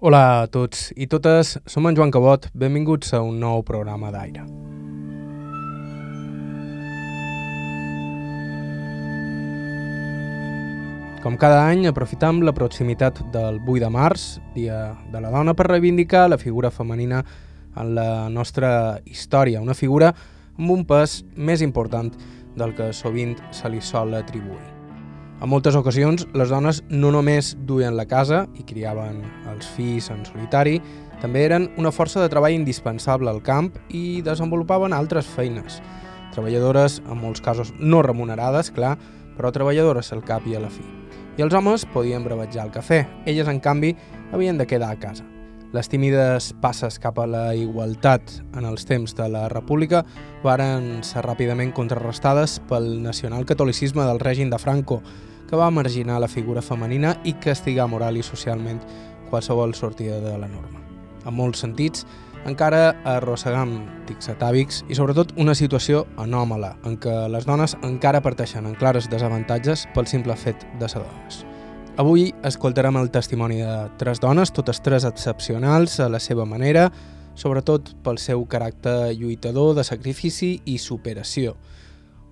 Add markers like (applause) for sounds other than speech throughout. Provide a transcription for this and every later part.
Hola a tots i totes, som en Joan Cabot, benvinguts a un nou programa d'aire. Com cada any, aprofitam la proximitat del 8 de març, Dia de la Dona, per reivindicar la figura femenina en la nostra història, una figura amb un pes més important del que sovint se li sol atribuir. En moltes ocasions, les dones no només duien la casa i criaven els fills en solitari, també eren una força de treball indispensable al camp i desenvolupaven altres feines. Treballadores, en molts casos no remunerades, clar, però treballadores al cap i a la fi. I els homes podien brevetjar el cafè, elles, en canvi, havien de quedar a casa. Les tímides passes cap a la igualtat en els temps de la República varen ser ràpidament contrarrestades pel nacionalcatolicisme del règim de Franco, que va marginar la figura femenina i castigar moral i socialment qualsevol sortida de la norma. En molts sentits, encara arrossegam tics atàvics i sobretot una situació anòmala en què les dones encara parteixen en clares desavantatges pel simple fet de ser dones. Avui escoltarem el testimoni de tres dones, totes tres excepcionals a la seva manera, sobretot pel seu caràcter lluitador de sacrifici i superació.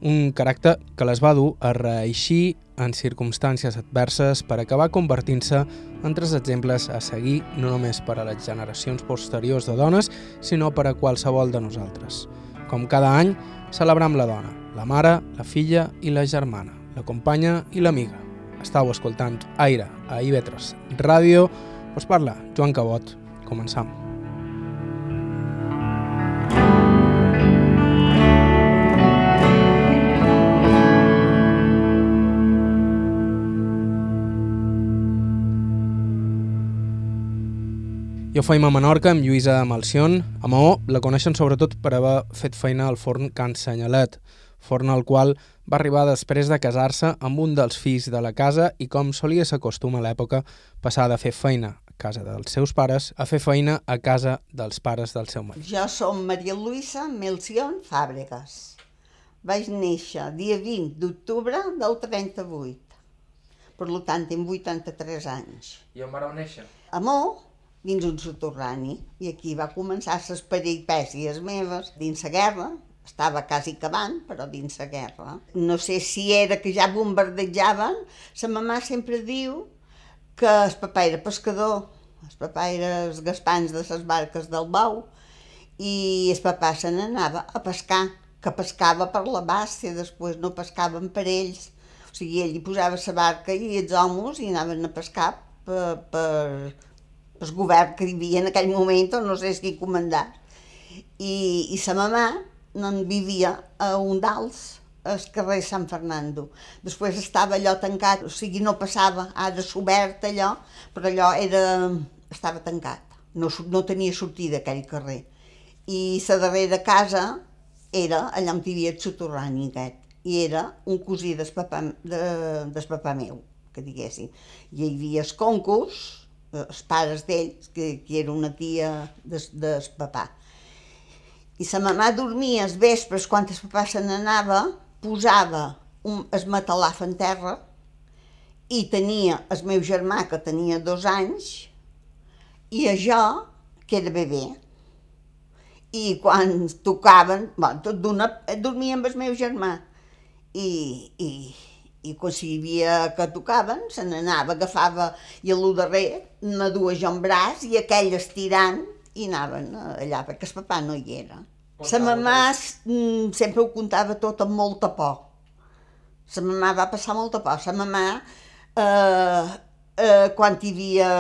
Un caràcter que les va dur a reeixir en circumstàncies adverses per acabar convertint-se en tres exemples a seguir no només per a les generacions posteriors de dones, sinó per a qualsevol de nosaltres. Com cada any, celebram la dona, la mare, la filla i la germana, la companya i l'amiga. Estau escoltant Aire a IB3 Ràdio. Us parla Joan Cabot. Començam. Jo feim a Menorca amb Lluïsa Malcion. A Maó la coneixen sobretot per haver fet feina al forn Can Senyalet, forn al qual va arribar després de casar-se amb un dels fills de la casa i com solia ser costum a l'època passar de fer feina a casa dels seus pares a fer feina a casa dels pares del seu marit. Jo som Maria Luisa Melcion Fàbregas. Vaig néixer dia 20 d'octubre del 38. Per tant, tinc 83 anys. I on vareu néixer? A Mó, dins un soterrani, i aquí va començar les peripècies meves dins la guerra, estava quasi acabant, però dins la guerra. No sé si era que ja bombardejaven, sa mamà sempre diu que el papà era pescador, el papà era els gaspans de les barques del Bau, i el papà se n'anava a pescar, que pescava per la bassa i després no pescaven per ells. O sigui, ell hi posava la barca i els homes hi anaven a pescar per, per, el govern que hi havia en aquell moment, no sé qui comandar. I, i sa mamà no vivia a un d'als, al carrer Sant Fernando. Després estava allò tancat, o sigui, no passava, ara s'obert allò, però allò era, estava tancat. No, no tenia sortida aquell carrer. I la darrera casa era allà on hi havia el soterrani aquest, i era un cosí del papà, de, del papà meu, que diguéssim. I hi havia els concurs, els pares d'ells, que, que era una tia del, del papà. I sa mamà dormia els vespres, quan el papà se n'anava, posava un, es matalaf en terra i tenia el meu germà, que tenia dos anys, i a jo, que era bebè. I quan tocaven, bon, tot d'una, dormia amb el meu germà. I, i, i quan hi havia que tocaven, se n'anava, agafava i a lo darrer me duia jo en braç i aquell estirant i anaven allà, perquè el papà no hi era. La mamà mm, sempre ho contava tot amb molta por. La mamà va passar molta por. La mamà, eh, eh, quan hi havia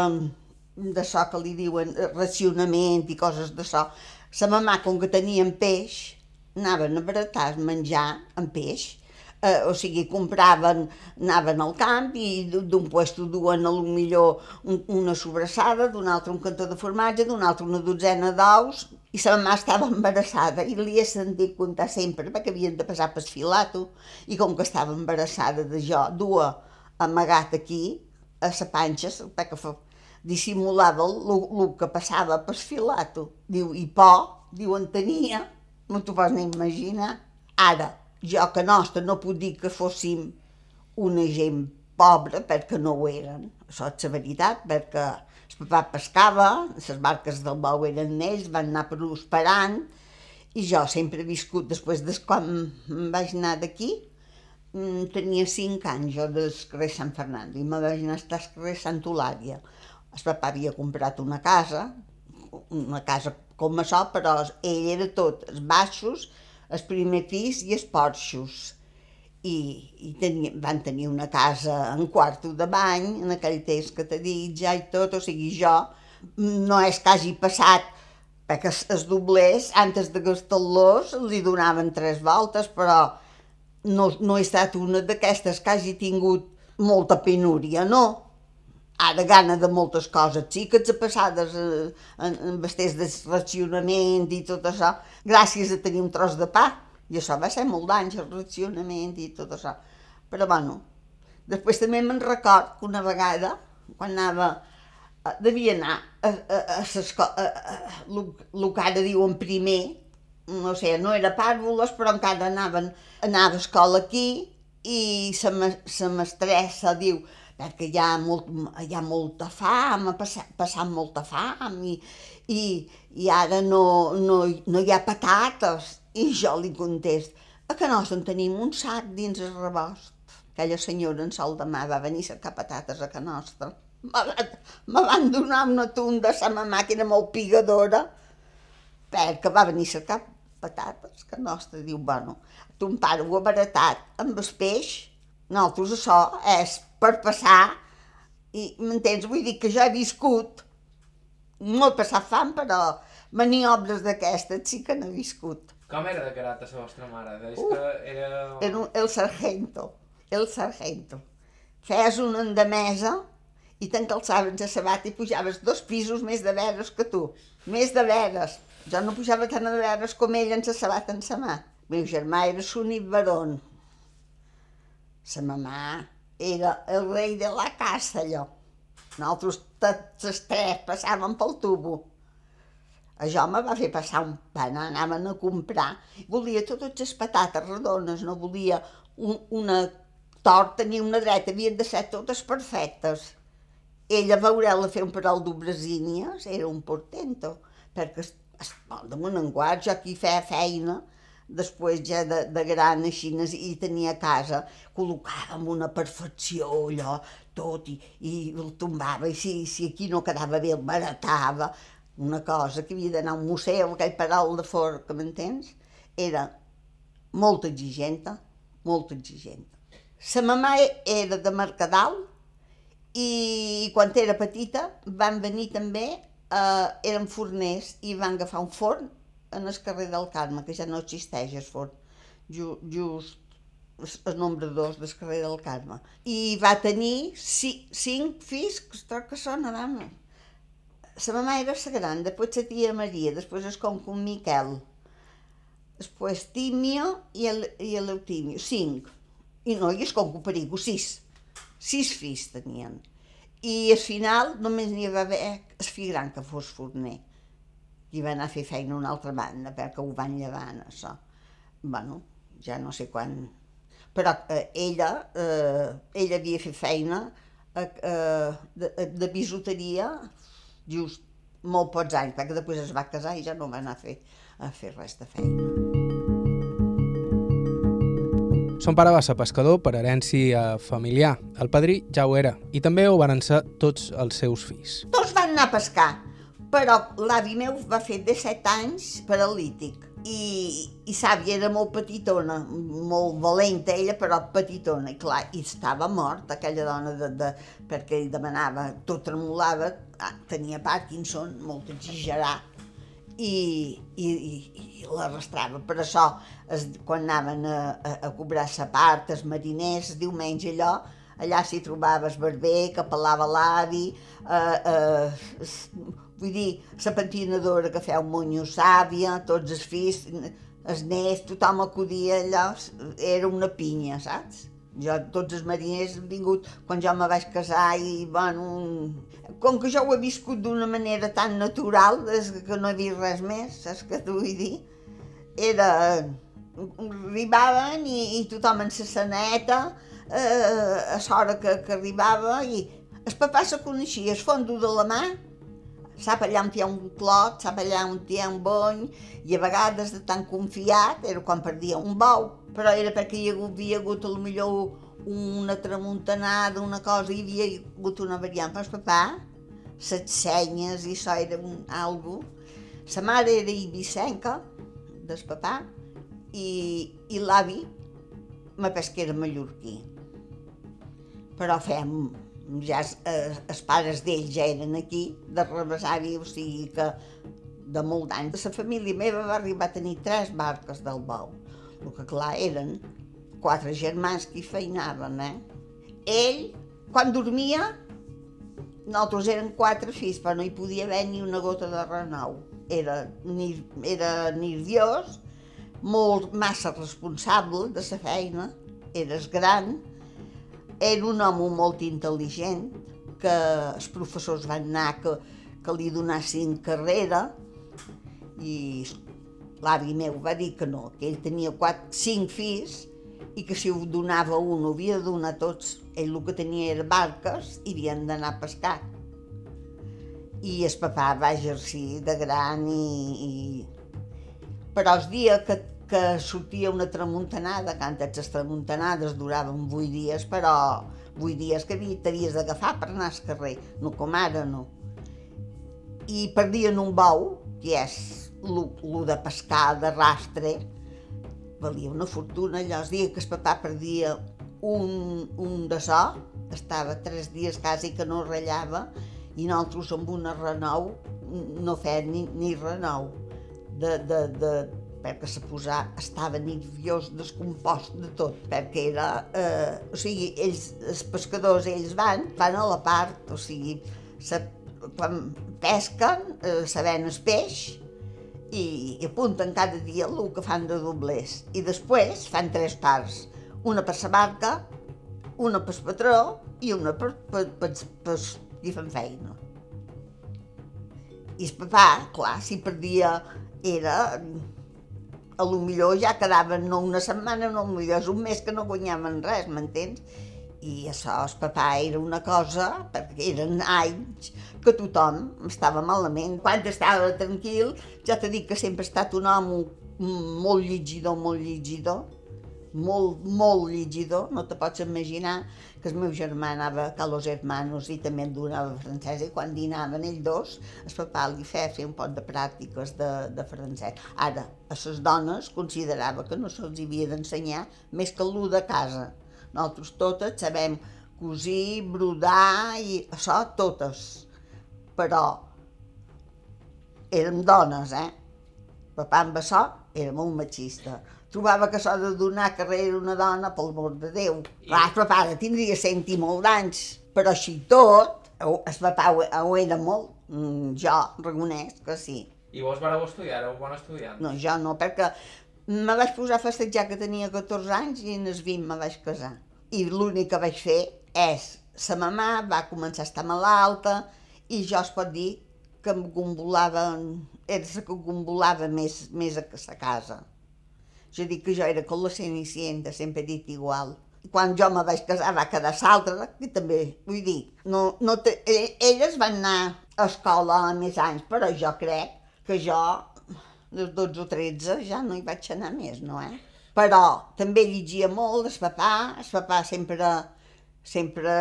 d'això que li diuen racionament i coses d'això, la mamà, com que tenien peix, anaven a baratar menjar amb peix eh, o sigui, compraven, anaven al camp i d'un puesto duen a lo millor un, una sobrassada, d'un altre un cantó de formatge, d'un altre una dotzena d'ous, i sa mamà estava embarassada i li he sentit contar sempre perquè havien de passar per filato i com que estava embarassada de jo, dua amagat aquí a sa panxa perquè dissimulava el que passava per filato. Diu, i por, diu, en tenia, no t'ho pots ni imaginar. Ara, jo que nostre no puc dir que fóssim una gent pobra perquè no ho eren. Això és la veritat, perquè El papà pescava, les barques del bou eren ells, van anar prosperant, i jo sempre he viscut, després de quan vaig anar d'aquí, mm, tenia cinc anys jo del carrer Sant Fernando i me vaig anar al carrer Sant Eulàlia. El papà havia comprat una casa, una casa com això, però ell era tot, els baixos, el primer pis i els porxos. I, i tenia, van tenir una casa en quarto de bany, en aquell temps que t'he dit ja i tot, o sigui, jo no és que hagi passat perquè els doblers, antes de gastar-los, hi donaven tres voltes, però no, no he estat una d'aquestes que hagi tingut molta penúria, no. Ara gana de moltes coses, sí que ets passades eh, en vestits de racionament i tot això, gràcies a tenir un tros de pa. I això va ser molt d'anys, el racionament i tot això. Però bueno, després també me'n record que una vegada, quan anava, eh, devia anar a, a, a, a, a, a, el que ara diuen primer, no sé, no era pàrvules, però encara anaven, anava a escola aquí i la mestressa diu perquè hi ha, molt, hi ha molta fam, ha passat, passat molta fam i, i, i ara no, no, no hi ha patates. I jo li contest, a que no en tenim un sac dins el rebost. Aquella senyora en sol de mà va venir a cercar patates a que nostra. Me van donar una tunda a ma màquina molt pigadora perquè va venir a cercar patates, que nostre diu, bueno, ton pare ho ha baratat amb el peix, nosaltres això és per passar, i m'entens? Vull dir que jo he viscut, no he passat fam, però maniobres d'aquestes sí que n'he viscut. Com era de caràcter la vostra mare? Deies uh, que era... Era un, el sargento, el sargento. Feies una endemesa i t'encalçaves a sabat i pujaves dos pisos més de veres que tu. Més de veres. Jo no pujava tant a veres com ell en sa sabat en sa mà. El meu germà era Suni Barón. Sa mamà era el rei de la casa, allò. Nosaltres tots els tres passàvem pel tubo. Això me va fer passar un pan, anaven a comprar. Volia totes les patates redones, no volia un, una torta ni una dreta, havien de ser totes perfectes. Ella, veureu-la fer un parol d'obresínies, era un portento, perquè damunt en guard, jo aquí feia feina, després ja de, de gran així, i tenia casa, col·locàvem una perfecció allò, tot, i, i el tombava, i si, si aquí no quedava bé el baratava, una cosa que havia d'anar a un museu, aquell parol de fort, que m'entens? Era molt exigenta, molt exigenta. Sa mamà era de Mercadal i quan era petita van venir també eh, eren forners i van agafar un forn en el carrer del Carme, que ja no existeix el forn, ju, just el nombre dos del carrer del Carme. I va tenir cinc, cinc fills, que que són, dama. La mamà era la gran, després la tia Maria, després el concum Miquel, després Tímio i el, i l'Eutimio, cinc. I no, i el concum Perigo, sis. Sis fills tenien. I al final només n'hi va haver el fill gran que fos forner. I va anar a fer feina a una altra banda perquè ho van llevar, això. bueno, ja no sé quan... Però eh, ella, eh, ella havia fet feina eh, eh, de, de bisuteria just molt pocs anys, perquè després es va casar i ja no va anar a fer, a fer res de feina. Son pare va ser pescador per herència familiar. El padrí ja ho era, i també ho van ser tots els seus fills. Tots van anar a pescar, però l'avi meu va fer 17 anys paralític. I, i Sàvia era molt petitona, molt valenta ella, però petitona, i clar, i estava morta aquella dona, de, de, perquè ell demanava, tot tremolava, ah, tenia Parkinson, molt exagerat, i, i, i, i l'arrastrava. Per això, es, quan anaven a, a, a cobrar els mariners, diumenge allò, allà s'hi trobava el barber que pelava l'avi, eh, eh, vull dir, la pentinadora que feia un monyo sàvia, tots els fills, els nets, tothom acudia allò, era una pinya, saps? Jo, tots els mariners han vingut quan jo me vaig casar i, bueno, com que jo ho he viscut d'una manera tan natural, és que no he vist res més, saps què t'ho vull dir? Era... arribaven i, i tothom en sa saneta, eh, a l'hora que, que arribava, i El papà se coneixia el fondo de la mà, sap allà on hi ha un clot, sap allà on hi ha un bony, i a vegades de tan confiat era quan perdia un bou, però era perquè hi havia hagut a lo millor una tramuntanada, una cosa, hi havia hagut una variant. Però papà, set senyes i això era un, algo. Sa mare era ibicenca, del papà, i, i l'avi, me pes que era mallorquí. Però fem, ja eh, els pares d'ells ja eren aquí, de rebesavi, o sigui que de molt d'anys. La família meva va arribar a tenir tres barques del bou. El que clar eren quatre germans que hi feinaven, eh? Ell, quan dormia, nosaltres eren quatre fills, però no hi podia haver ni una gota de renou. Era, era nerviós, molt massa responsable de la feina, eres gran, era un home molt intel·ligent, que els professors van anar que, que li donassin carrera i l'avi meu va dir que no, que ell tenia quatre, cinc fills i que si ho donava un ho havia de donar tots. Ell el que tenia era barques i havien d'anar a pescar. I el papà va exercir de gran i... i... Però els dies que, que sortia una tramuntanada, que antes les tramuntanades duraven vuit dies, però vuit dies que t'havies d'agafar per anar al carrer, no com ara, no. I perdien un bou, que és el de pescar, de rastre, valia una fortuna, allò els dies que el papà perdia un, un de so, estava tres dies quasi que no ratllava, i nosaltres amb una renou no feien ni, ni renou, de, de, de, perquè se posà, estava nerviós, descompost de tot, perquè era, eh, o sigui, ells, els pescadors, ells van, van a la part, o sigui, se, quan pesquen, eh, sabent el peix, i, i apunten cada dia el que fan de doblers. I després fan tres parts, una per la barca, una per patró i una per, per, per, per qui fan feina. I el papà, clar, si perdia era... A lo millor ja quedaven no una setmana, no millor és un mes que no guanyaven res, m'entens? I això, el papà era una cosa, perquè eren anys que tothom estava malament. Quan estava tranquil, ja t'he dit que sempre ha estat un home molt llegidor, molt llegidor, molt, molt llegidor, no te pots imaginar que el meu germà anava a los hermanos i també en donava francès i quan dinaven ells dos, el papà li feia fer un pot de pràctiques de, de francès. Ara, a les dones considerava que no se'ls havia d'ensenyar més que l'ú de casa. Nosaltres totes sabem cosir, brodar i això totes però érem dones, eh? Papà amb això era molt machista. Trobava que això de donar carrera a una dona, pel amor de Déu. Clar, el papà tindria cent i molt d'anys, però així tot, el papà ho, ho era molt. Mm, jo reconec que sí. I vos vareu estudiar? Éreu bon estudiant? No, jo no, perquè me vaig posar a festejar que tenia 14 anys i en els 20 me vaig casar. I l'únic que vaig fer és, sa mamà va començar a estar malalta, i jo es pot dir que em gombolava, era la que gombolava més, més a la casa. És a dir, que jo era com la Cenicienta, sempre dit igual. Quan jo me vaig casar va quedar l'altra, que també, vull dir, no, no te, elles van anar a escola a més anys, però jo crec que jo, dels 12 o 13, ja no hi vaig anar més, no, eh? Però també llegia molt, el papà, el papà sempre, sempre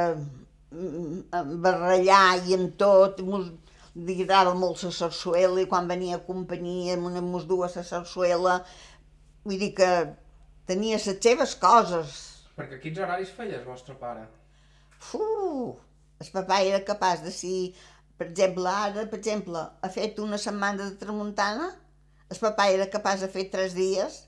barrellar i amb tot, li agradava molt la sarsuela i quan venia a companyia mos dues la sarsuela, vull dir que tenia les seves coses. Perquè quins horaris feia el vostre pare? Uf, el papà era capaç de si, per exemple, ara, per exemple, ha fet una setmana de tramuntana, el papà era capaç de fer tres dies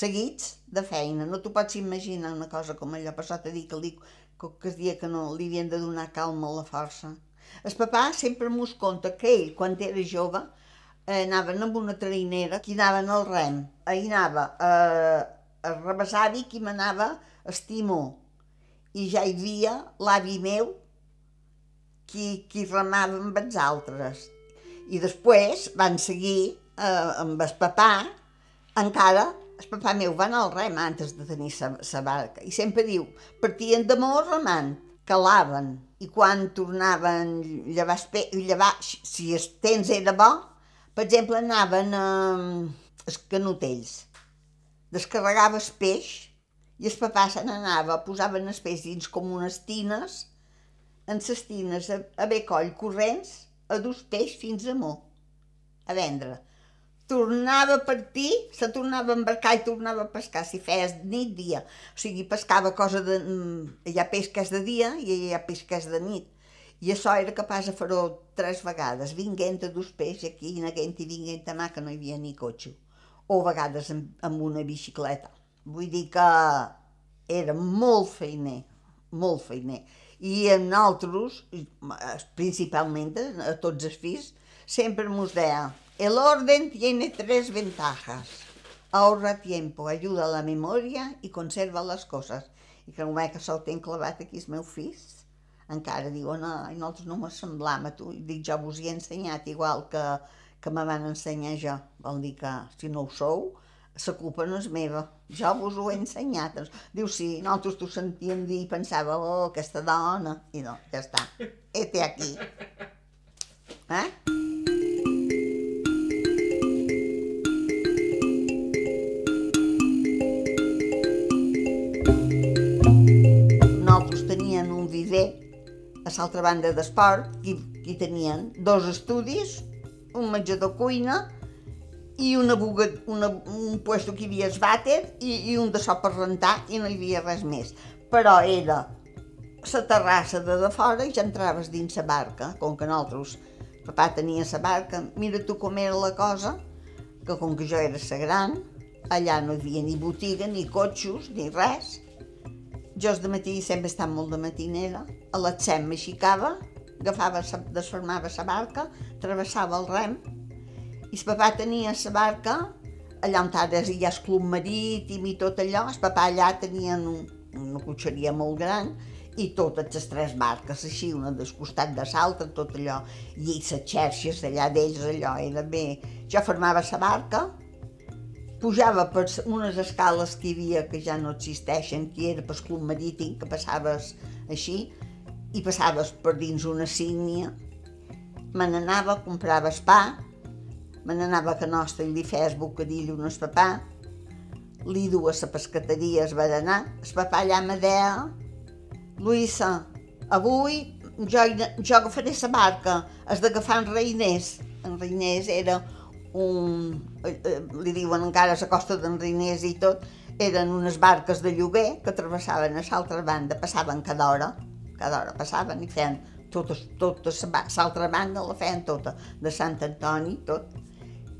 seguits de feina. No t'ho pots imaginar una cosa com allò, per això t'he dit que li que es dia que no li havien de donar calma a la força. El papà sempre mos conta que ell, quan era jove, eh, anaven amb una trainera que anaven al rem. Ahir anava eh, a rebassar-hi qui manava estimó. I ja hi havia l'avi meu qui, qui remava amb els altres. I després van seguir eh, amb el papà encara el papà meu va anar al rem antes de tenir sa, barca i sempre diu, partien de molt remant, calaven i quan tornaven a llevar, llevar si el temps era bo, per exemple, anaven a els canotells, descarregava el peix i el papà se n'anava, posaven el peix dins com unes tines, en les tines a, a coll corrents, a dus peix fins a Mó, a vendre tornava a partir, se tornava a embarcar i tornava a pescar, si feies nit, dia. O sigui, pescava cosa de... Mm, hi ha peix que és de dia i hi ha peix que és de nit. I això era capaç de fer-ho tres vegades, vinguent a dos peix aquí, neguent i vinguent a mà, que no hi havia ni cotxe. O a vegades amb, amb una bicicleta. Vull dir que era molt feiner, molt feiner. I en altres, principalment a tots els fills, sempre mos deia El orden tiene tres ventajas. Ahorra tiempo, ayuda la memoria i conserva les coses. I que que se'l ten clavat aquí els meus fills, encara diuen, ai, nosaltres no m'assemblàvem a tu. I dic, jo vos hi he ensenyat igual que, que me van ensenyar jo. Vol dir que, si no ho sou, la culpa no és meva. Jo vos ho he ensenyat. Diu, sí, nosaltres t'ho sentíem dir i pensava, oh, aquesta dona. I no, ja està. Este aquí. Eh? A l'altra banda d'esport, que, que tenien dos estudis, un menjador cuina i una buga, una, un puesto que hi havia vàter i, i un de so per rentar i no hi havia res més. Però era la terrassa de de fora i ja entraves dins la barca, com que nosaltres, papà tenia la barca, mira tu com era la cosa, que com que jo era la gran, allà no hi havia ni botiga, ni cotxos, ni res, jo de matí sempre estat molt de matinera, a les 7 m'aixicava, agafava, desformava la barca, travessava el rem, i el papà tenia la barca, allà on ara hi ha el club marítim i tot allò, el papà allà tenia un, una cotxeria molt gran, i totes les tres barques, així, una del costat de l'altra, tot allò, i les xerxes d'allà d'ells, allò, era bé. Jo formava la barca, pujava per unes escales que hi havia que ja no existeixen, que era per club marítim, que passaves així, i passaves per dins una sígnia. Me n'anava, comprava pa, me n'anava a nostra i li feies bocadillo un papà, li dues a pescateria es berenar, el papà allà me deia, Luisa, avui jo, jo agafaré la barca, has d'agafar en Reiners. En Reiners era un, eh, eh, li diuen encara a la costa d'en Riners i tot, eren unes barques de lloguer que travessaven a l'altra banda, passaven cada hora, cada hora passaven i feien tota, tota l'altra banda la feien tota, de Sant Antoni, tot.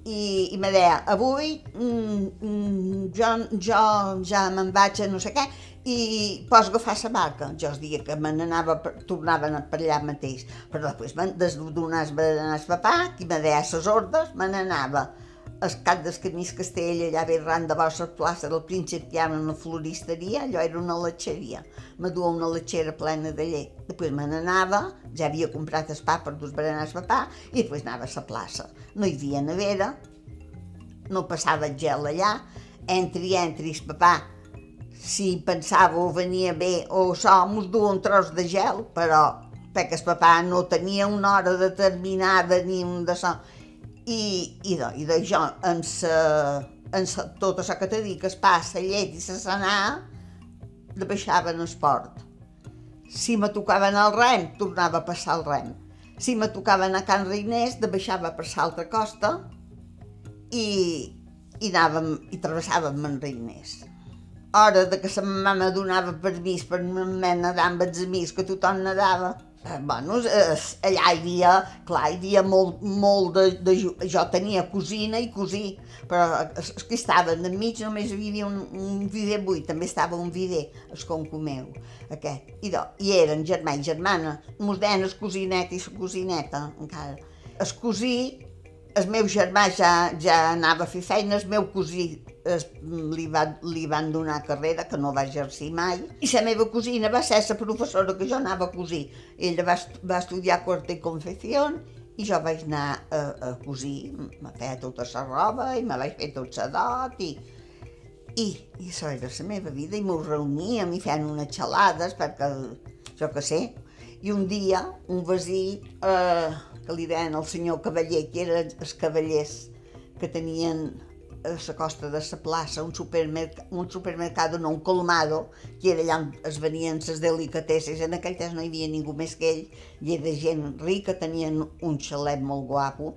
I, i me deia, avui mm, mm, jo, jo ja me'n vaig a no sé què, i pots agafar la barca. Jo els dia que me n'anava, tornaven per allà mateix. Però després van desdonar el papà, qui me deia les ordres, me n'anava el cap del camí castell, allà ve ran de vostra plaça del príncep, hi ha una floristeria, allò era una letxeria. Me duia una letxera plena de llet. Després me n'anava, ja havia comprat el pa per dos berenars papà, i després anava a la plaça. No hi havia nevera, no passava gel allà, entri, entri, el papà si pensava o venia bé o això mos du un tros de gel, però perquè el papà no tenia una hora determinada ni un de això. I, i, de, i de jo, en, sa, en sa, tot això que dit, que es passa llet i se sanar, de baixava en esport. Si me tocaven el rem, tornava a passar el rem. Si me tocaven a Can Reinés, de baixava per l'altra costa i, i anàvem, i travessàvem en Reinés hora de que sa mama donava permís per anar nedar amb els amics, que tothom nedava. Eh, bueno, eh, allà hi havia, clar, hi havia molt, molt de, de... Jo tenia cosina i cosí, però els que estaven enmig només hi havia un, un vider buit, també estava un vider, el concomeu, aquest. I, do, i eren germà i germana, mos deien el cosinet i la cosineta, encara. El cosí el meu germà ja, ja anava a fer feina, el meu cosí es, li, va, li van donar carrera, que no va exercir mai, i la meva cosina va ser la professora que jo anava a cosir. Ella va, va estudiar corte i confecció i jo vaig anar a, a cosir, me feia tota la roba i me vaig fer tot la dot i, i, i això era la meva vida i m'ho reuníem i feien unes xalades perquè jo que sé. I un dia, un veí, eh, que li deien el senyor Cavaller, que eren els cavallers que tenien a la costa de la plaça un, supermerc un supermercat, no, un colmado, que era allà on es venien les delicatesses. En aquell temps no hi havia ningú més que ell, i era gent rica, tenien un xalet molt guapo,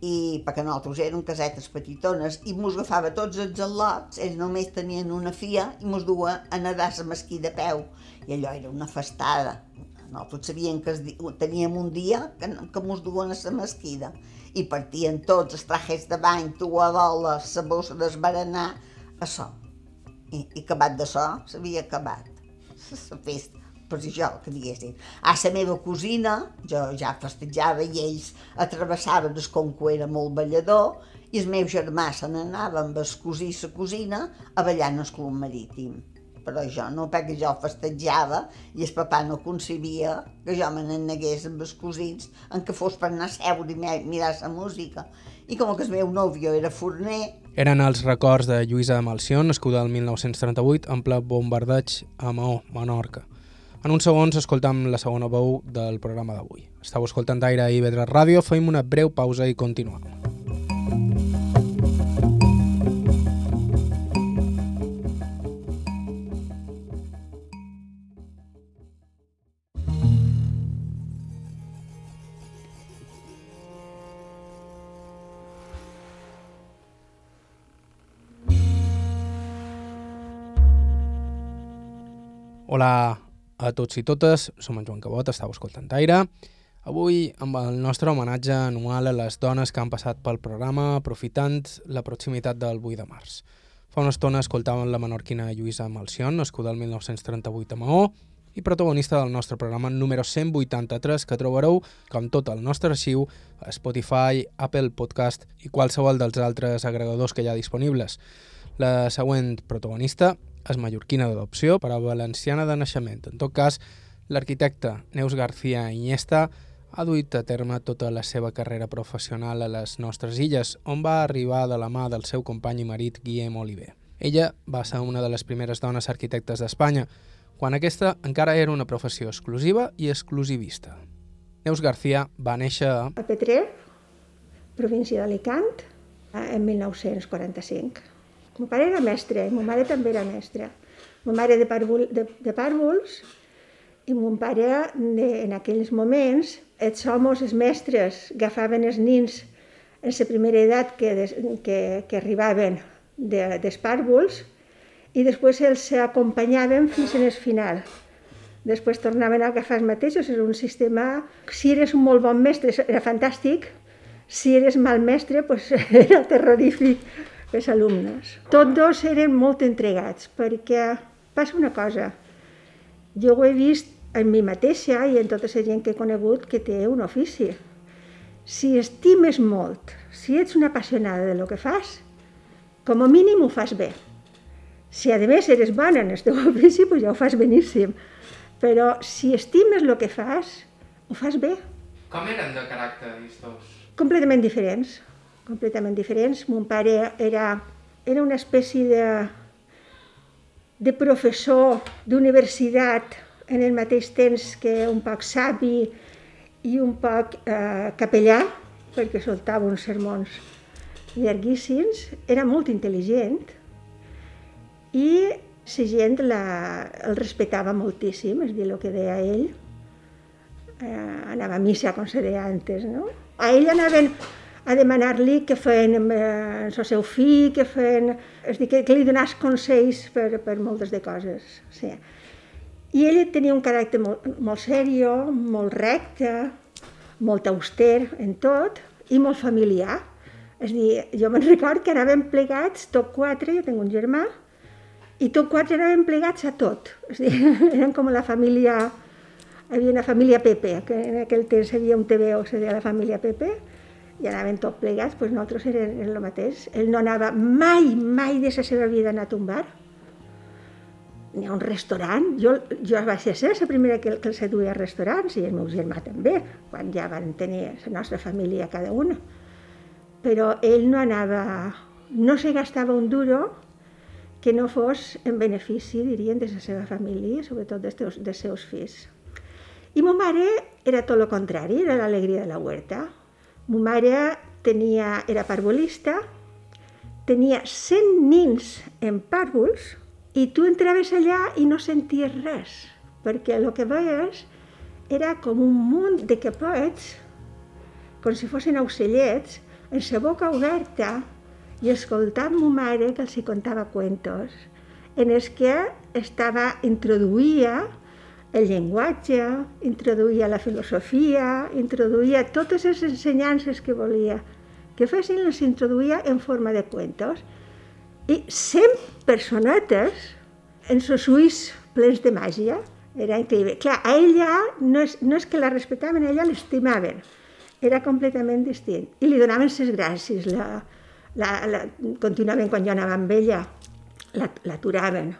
i perquè nosaltres érem casetes petitones i mos agafava tots els al·lots, ells només tenien una fia i mos dua a nedar a mesquí de peu i allò era una festada nosaltres sabíem que es, teníem un dia que, que mos duen a la mesquida i partien tots els trajes de bany, toadoles, la bossa d'esbaranar, això. I, I acabat d'això, s'havia acabat (laughs) la festa per això, que diguessin. A la meva cosina, jo ja festejava i ells atravessaven el conco era molt ballador, i el meu germà se n'anava amb el cosí i la cosina a ballar en el club marítim. Però jo no, perquè jo festejava i el papà no concebia que jo me n'anegués amb els cosins en què fos per anar a seure i mirar la música. I com que el meu nòvio era forner... Eren els records de Lluïsa Malcion, nascuda el 1938, en ple bombardeig a Maó, Menorca. En uns segons escoltam la segona veu del programa d'avui. Estau escoltant Aire i Vedra Ràdio, fem una breu pausa i continuem. Hola a tots i totes, som en Joan Cabot, estàu escoltant Aire. Avui amb el nostre homenatge anual a les dones que han passat pel programa aprofitant la proximitat del 8 de març. Fa una estona escoltàvem la menorquina Lluïsa Malcion, nascuda el 1938 a Maó, i protagonista del nostre programa número 183 que trobareu, com tot el nostre arxiu, a Spotify, Apple Podcast i qualsevol dels altres agregadors que hi ha disponibles. La següent protagonista és mallorquina d'adopció, però valenciana de naixement. En tot cas, l'arquitecte Neus García Iniesta ha duit a terme tota la seva carrera professional a les nostres illes, on va arribar de la mà del seu company i marit Guillem Oliver. Ella va ser una de les primeres dones arquitectes d'Espanya, quan aquesta encara era una professió exclusiva i exclusivista. Neus García va néixer a... A Petrer, província d'Alicant, en 1945. Mon pare era mestre, mon mare també era mestra. Mon mare de, pàrvol, de, de pàrvols i mon pare de, en aquells moments, els homes, els mestres, agafaven els nins en la primera edat que, des, que, que arribaven de, dels pàrvols i després els acompanyaven fins en el final. Després tornaven a agafar els mateixos, era un sistema... Si eres un molt bon mestre era fantàstic, si eres mal mestre pues, (laughs) era terrorífic els alumnes. Tots dos eren molt entregats, perquè passa una cosa, jo ho he vist en mi mateixa i en tota la gent que he conegut que té un ofici. Si estimes molt, si ets una apassionada de lo que fas, com a mínim ho fas bé. Si a més eres bona en el teu (laughs) ofici, pues ja ho fas beníssim. Però si estimes el que fas, ho fas bé. Com eren de caràcter, aquests Completament diferents completament diferents. Mon pare era, era una espècie de, de professor d'universitat en el mateix temps que un poc savi i un poc eh, capellà, perquè soltava uns sermons llarguíssims, era molt intel·ligent i la gent la, el respectava moltíssim, és dir, el que deia ell, eh, anava a missa, com se deia antes, no? A ell anaven a demanar-li que feien amb eh, el seu fill, que feien... És dir, que, que li donàs consells per, per moltes de coses. Sí. I ell tenia un caràcter molt, molt serio, molt recte, molt auster en tot i molt familiar. És dir, jo me'n record que anàvem plegats, tot quatre, jo tinc un germà, i tot quatre anàvem plegats a tot. És dir, (laughs) eren com la família... Hi havia una família Pepe, que en aquell temps hi havia un TVO, se deia la família Pepe, i anaven tot plegats, doncs nosaltres eren el mateix. Ell no anava mai, mai de la seva vida a anar a un bar, ni a un restaurant. Jo, jo vaig ser la primera que, que els duia a restaurants, i el meu germà també, quan ja van tenir la nostra família cada una. Però ell no anava, no se gastava un duro que no fos en benefici, dirien, de la seva família, sobretot dels, dels seus fills. I ma mare era tot el contrari, era l'alegria de la huerta. Ma mare tenia, era parvulista, tenia 100 nins en pàrvuls i tu entraves allà i no senties res, perquè el que veies era com un munt de capets, com si fossin ocellets, en sa boca oberta i escoltant ma mare que els hi contava cuentos, en els que estava, introduïa el llenguatge, introduïa la filosofia, introduïa totes les ensenyances que volia que fessin, les introduïa en forma de cuentos. I 100 personetes en sos ulls plens de màgia. Era increïble. Clar, a ella no és, no és que la respectaven, ella l'estimaven. Era completament distint. I li donaven ses gràcies. La, la, la, contínuament, quan jo anava amb ella, l'aturaven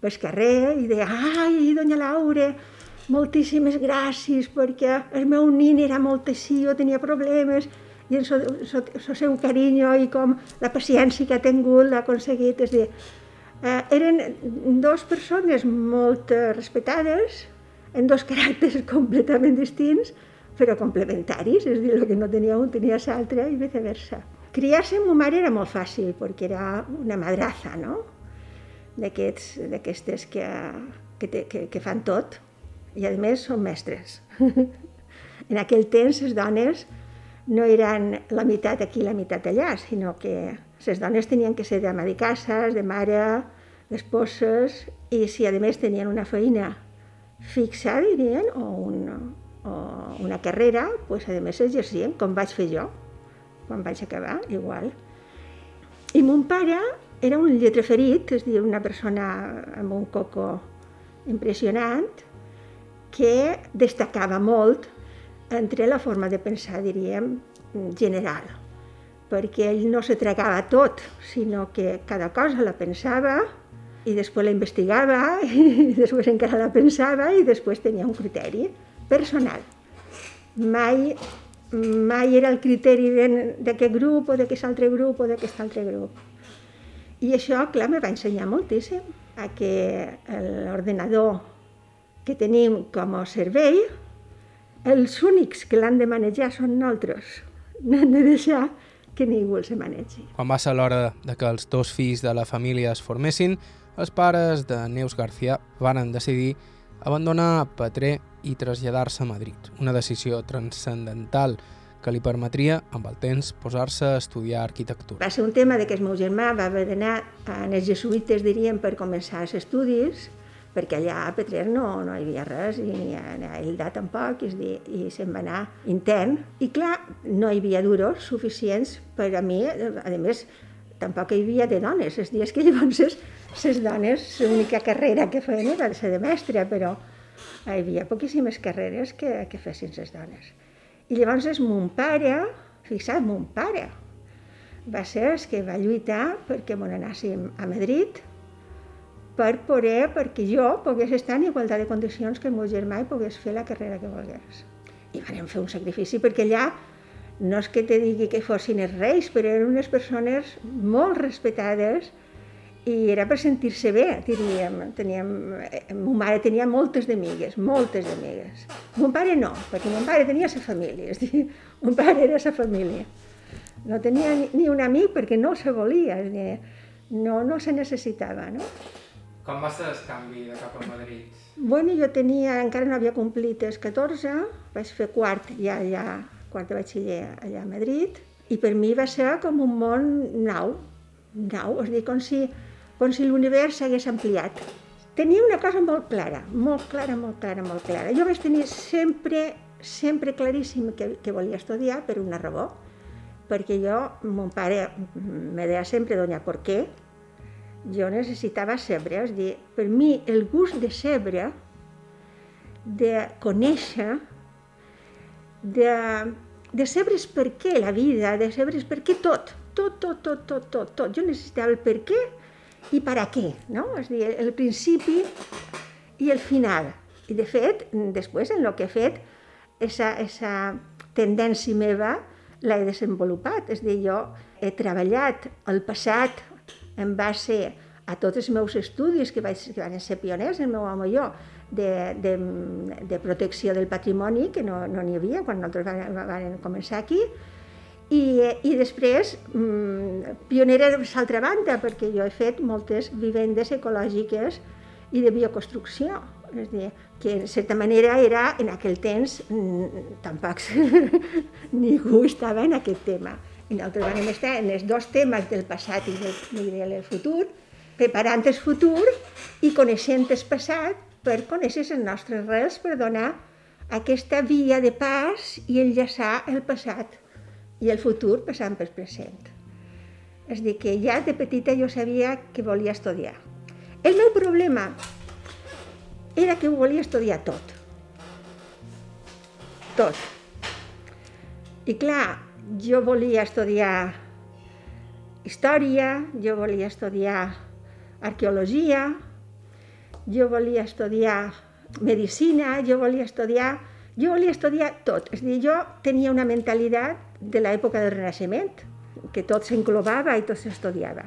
pel carrer i deia, ai, doña Laura, moltíssimes gràcies perquè el meu nin era molt jo tenia problemes, i el seu, seu carinyo i com la paciència que ha tingut l'ha aconseguit. És dir, eh, eren dues persones molt eh, respectades, en dos caràcters (laughs) completament distints, però complementaris, és dir, el que no tenia un tenia l'altre i viceversa. Criar-se amb ma mare era molt fàcil, perquè era una madraza, no? D'aquestes que, que, que, que fan tot, i a més són mestres. (laughs) en aquell temps les dones no eren la meitat aquí la meitat allà, sinó que les dones tenien que ser d'ama de casa, de mare, d'esposes, i si a més tenien una feina fixa, dirien, o, un, o una carrera, pues, a més exercien, com vaig fer jo, quan vaig acabar, igual. I mon pare era un lletreferit, és dir, una persona amb un coco impressionant, que destacava molt entre la forma de pensar, diríem, general, perquè ell no se tragava tot, sinó que cada cosa la pensava i després la investigava (laughs) i després encara la pensava i després tenia un criteri personal. Mai, mai era el criteri d'aquest grup o d'aquest altre grup o d'aquest altre grup. I això, clar, me va ensenyar moltíssim a que l'ordenador que tenim com a servei els únics que l'han de manejar són nosaltres. N'han de deixar que ningú els manegi. Quan va ser l'hora de que els dos fills de la família es formessin, els pares de Neus García van decidir abandonar Petré i traslladar-se a Madrid, una decisió transcendental li permetria, amb el temps, posar-se a estudiar arquitectura. Va ser un tema de que el meu germà va haver d'anar a les jesuïtes, diríem, per començar els estudis, perquè allà a Petrer no, no hi havia res, i ni a, a Hilda tampoc, és dir, i se'n va anar intern. I clar, no hi havia duros suficients per a mi, a més, tampoc hi havia de dones, els dies que llavors les dones, l'única carrera que feien era ser de mestre, però hi havia poquíssimes carreres que, que fessin les dones. I llavors és mon pare, fixa't, mon pare, va ser el que va lluitar perquè me n'anàssim a Madrid, per poder, perquè jo pogués estar en igualtat de condicions que el meu germà i pogués fer la carrera que volgués. I vam fer un sacrifici perquè allà no és que te digui que fossin els reis, però eren unes persones molt respectades i era per sentir-se bé, diríem. Teníem, eh, mon mare tenia moltes d'amigues, moltes d'amigues. Mon pare no, perquè mon pare tenia sa família, és dir, mon pare era sa família. No tenia ni, ni un amic perquè no se volia, és dir, no, no se necessitava, no? Com va ser el canvi de cap a Madrid? Bueno, jo tenia, encara no havia complit els 14, vaig fer quart ja allà, quart de batxiller allà a Madrid, i per mi va ser com un món nou, nou, és dir, com si, com si l'univers s'hagués ampliat. Tenia una cosa molt clara, molt clara, molt clara, molt clara. Jo vaig tenir sempre, sempre claríssim que, que volia estudiar per una raó, perquè jo, mon pare me deia sempre, doña, ¿por qué? jo necessitava sebre, és dir, per mi el gust de sebre, de conèixer, de, de sabre's per què la vida, de sabre's per què tot, tot, tot, tot, tot, tot. Jo necessitava el per què i per a què, no? És dir, el principi i el final. I de fet, després en el que he fet, esa, esa tendència meva l'he desenvolupat. És dir, jo he treballat el passat en base a tots els meus estudis, que, vaig, que van ser pioners, el meu home i jo, de, de, de protecció del patrimoni, que no n'hi no havia quan nosaltres vam, vam començar aquí, i, i després mmm, pionera de l'altra banda, perquè jo he fet moltes vivendes ecològiques i de bioconstrucció. És dir, que en certa manera era, en aquell temps, mmm, tampoc (laughs) ningú estava en aquest tema. I nosaltres vam estar en els dos temes del passat i del, i del futur, preparant el futur i coneixent el passat per conèixer les nostres rels per donar aquesta via de pas i enllaçar el passat i el futur passant pel present. És dir, que ja de petita jo sabia que volia estudiar. El meu problema era que ho volia estudiar tot. Tot. I clar, jo volia estudiar història, jo volia estudiar arqueologia, jo volia estudiar medicina, jo volia estudiar, jo volia estudiar tot. És dir, jo tenia una mentalitat de l'època del Renaixement, que tot s'englobava i tot s'estudiava.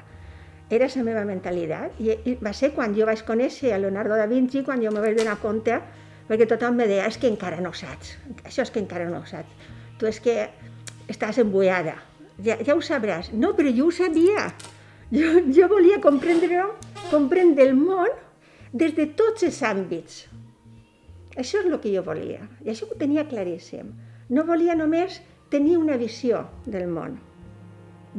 Era la meva mentalitat. I, va ser quan jo vaig conèixer a Leonardo da Vinci, quan jo me vaig donar compte, perquè tothom me deia, és que encara no saps, això és que encara no saps. Tu és que estàs embullada, ja, ja ho sabràs. No, però jo ho sabia. Jo, jo volia comprendre comprendre el món des de tots els àmbits. Això és el que jo volia, i això ho tenia claríssim. No volia només tenir una visió del món.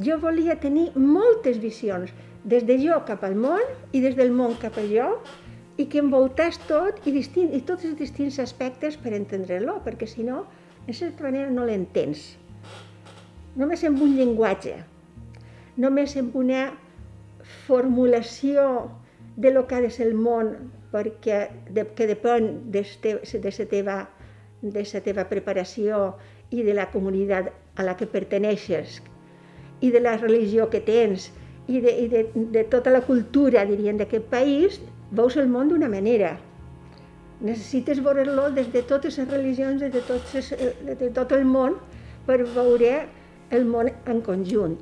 Jo volia tenir moltes visions, des de jo cap al món i des del món cap a jo, i que envoltàs tot i, distint, i tots els distints aspectes per entendre-lo, perquè si no, de certa manera no l'entens. Només amb un llenguatge, només amb una formulació de lo que ha de ser el món, perquè de, que depèn de, la teva, de la teva preparació i de la comunitat a la que perteneixes i de la religió que tens i de, i de, de tota la cultura, dirien, d'aquest país, veus el món d'una manera. Necessites veure-lo des de totes les religions, des de, tots les, de tot el món, per veure el món en conjunt.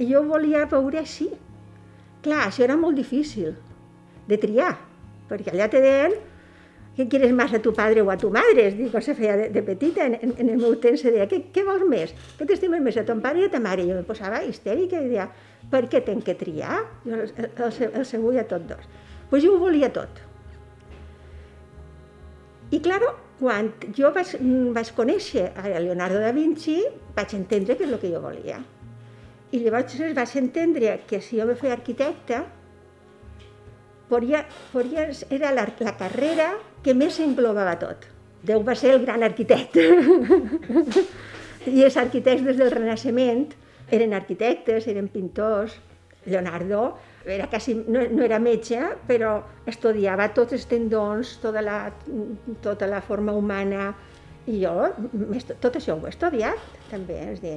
I jo volia veure així. Clar, això era molt difícil de triar, perquè allà te deien ¿qué quieres más a tu padre o a tu madre? Es dic, se feia de, de petita, en, en, el meu temps se deia, què, què vols més? Què t'estimes més, a ton pare i a ta mare? I jo me posava histèrica i deia, per què tenc que triar? Jo el, el, el, el seu a tots dos. Pues jo ho volia tot. I, claro, quan jo vaig, vaig conèixer a Leonardo da Vinci, vaig entendre què és el que jo volia. I llavors vaig entendre que si jo me feia arquitecta, Foria, Forias era la, la carrera que més englobava tot. Déu va ser el gran arquitecte. I els arquitectes des del Renaixement eren arquitectes, eren pintors. Leonardo era quasi, no, no era metge, però estudiava tots els tendons, tota la, tota la forma humana, i jo tot això ho he estudiat, també, és dir,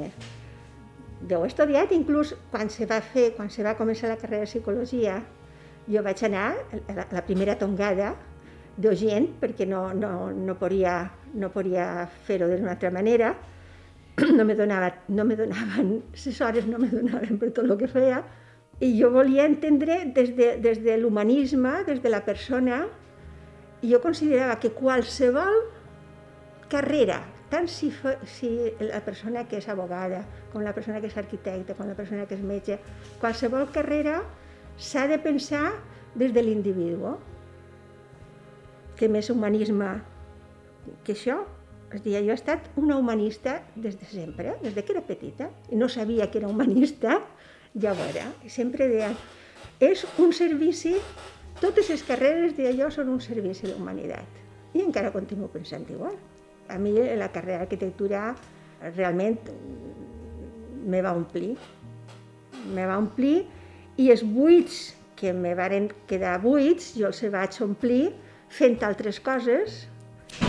jo ho he estudiat, inclús quan se va fer, quan se va començar la carrera de psicologia, jo vaig anar a la, a la primera tongada d'Ogent, perquè no, no, no podia, no podia fer-ho d'una altra manera, no me, donava, no me donaven, les hores no me donaven per tot el que feia, i jo volia entendre des de, des de l'humanisme, des de la persona, i jo considerava que qualsevol carrera, tant si, si la persona que és abogada, com la persona que és arquitecte, com la persona que és metge, qualsevol carrera s'ha de pensar des de l'individu. Que més humanisme que això. És dir, jo he estat una humanista des de sempre, des de que era petita, i no sabia que era humanista, (laughs) ja ho era. Sempre deia, és un servici, totes les carreres d'allò són un servici a la humanitat. I encara continuo pensant igual. A mi la carrera d'arquitectura realment me va omplir. Me va omplir i els buits que me varen quedar buits, jo els vaig omplir fent altres coses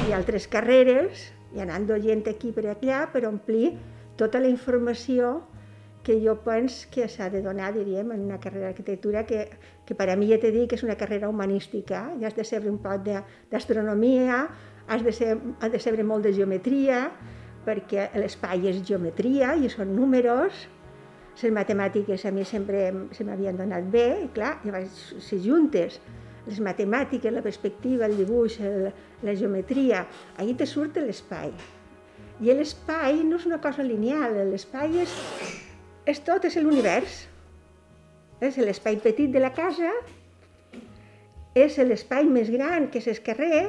i altres carreres i anant gent aquí per allà per omplir tota la informació que jo penso que s'ha de donar, diríem, en una carrera d'arquitectura que, que per a mi ja t'he dit que és una carrera humanística, ja has de saber un poc d'astronomia, has de, ser, has de saber molt de geometria, perquè l'espai és geometria i són números, les matemàtiques a mi sempre se m'havien donat bé, i clar, vaig ser juntes les matemàtiques, la perspectiva, el dibuix, el, la geometria, ahí te surt l'espai. I l'espai no és una cosa lineal, l'espai és, és tot, és l'univers. És l'espai petit de la casa, és l'espai més gran que és el carrer,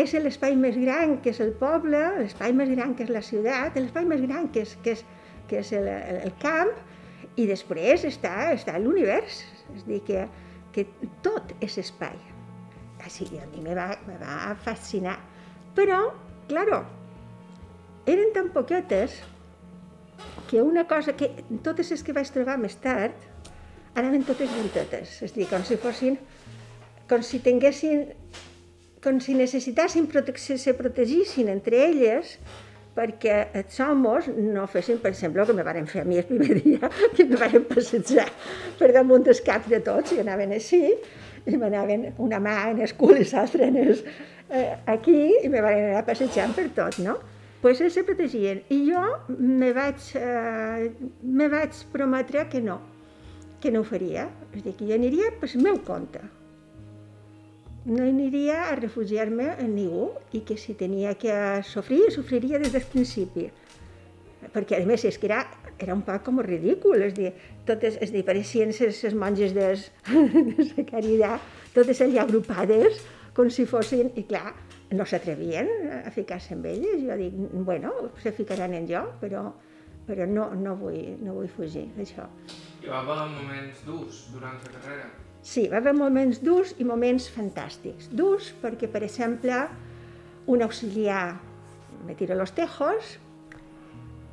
és l'espai més gran que és el poble, l'espai més gran que és la ciutat, l'espai més gran que és, que és, que és el, el, el camp, i després està, està l'univers. És dir, que, que tot és espai. Així, a mi me va, me va fascinar. Però, claro, eren tan poquetes que una cosa que totes les que vaig trobar més tard anaven totes juntetes, és a dir, com si fossin, com si tinguessin, com si necessitassin protecció, se protegissin entre elles perquè els homes no fessin, per exemple, el que me varen fer a mi el primer (laughs) dia, que me varen passejar per damunt dels caps de tots, i anaven així, i m'anaven una mà en el cul i l'altra en el, eh, aquí, i me van anar passejant per tot, no? pues ells se protegien. I jo me vaig, eh, me vaig prometre que no, que no ho faria. És dir, que jo aniria per meu compte. No aniria a refugiar-me en ningú i que si tenia que sofrir, sofriria des del principi. Perquè, a més, és que era, era un poc com ridícul, és dir, totes, és dir, pareixien les, les monges (laughs) de, la caritat, totes allà agrupades, com si fossin, i clar, no s'atrevien a ficar-se amb elles. Jo dic, bueno, se ficaran en jo, però, però no, no, vull, no vull fugir d'això. Hi va haver moments durs durant la carrera? Sí, va haver moments durs i moments fantàstics. Durs perquè, per exemple, un auxiliar me tira los tejos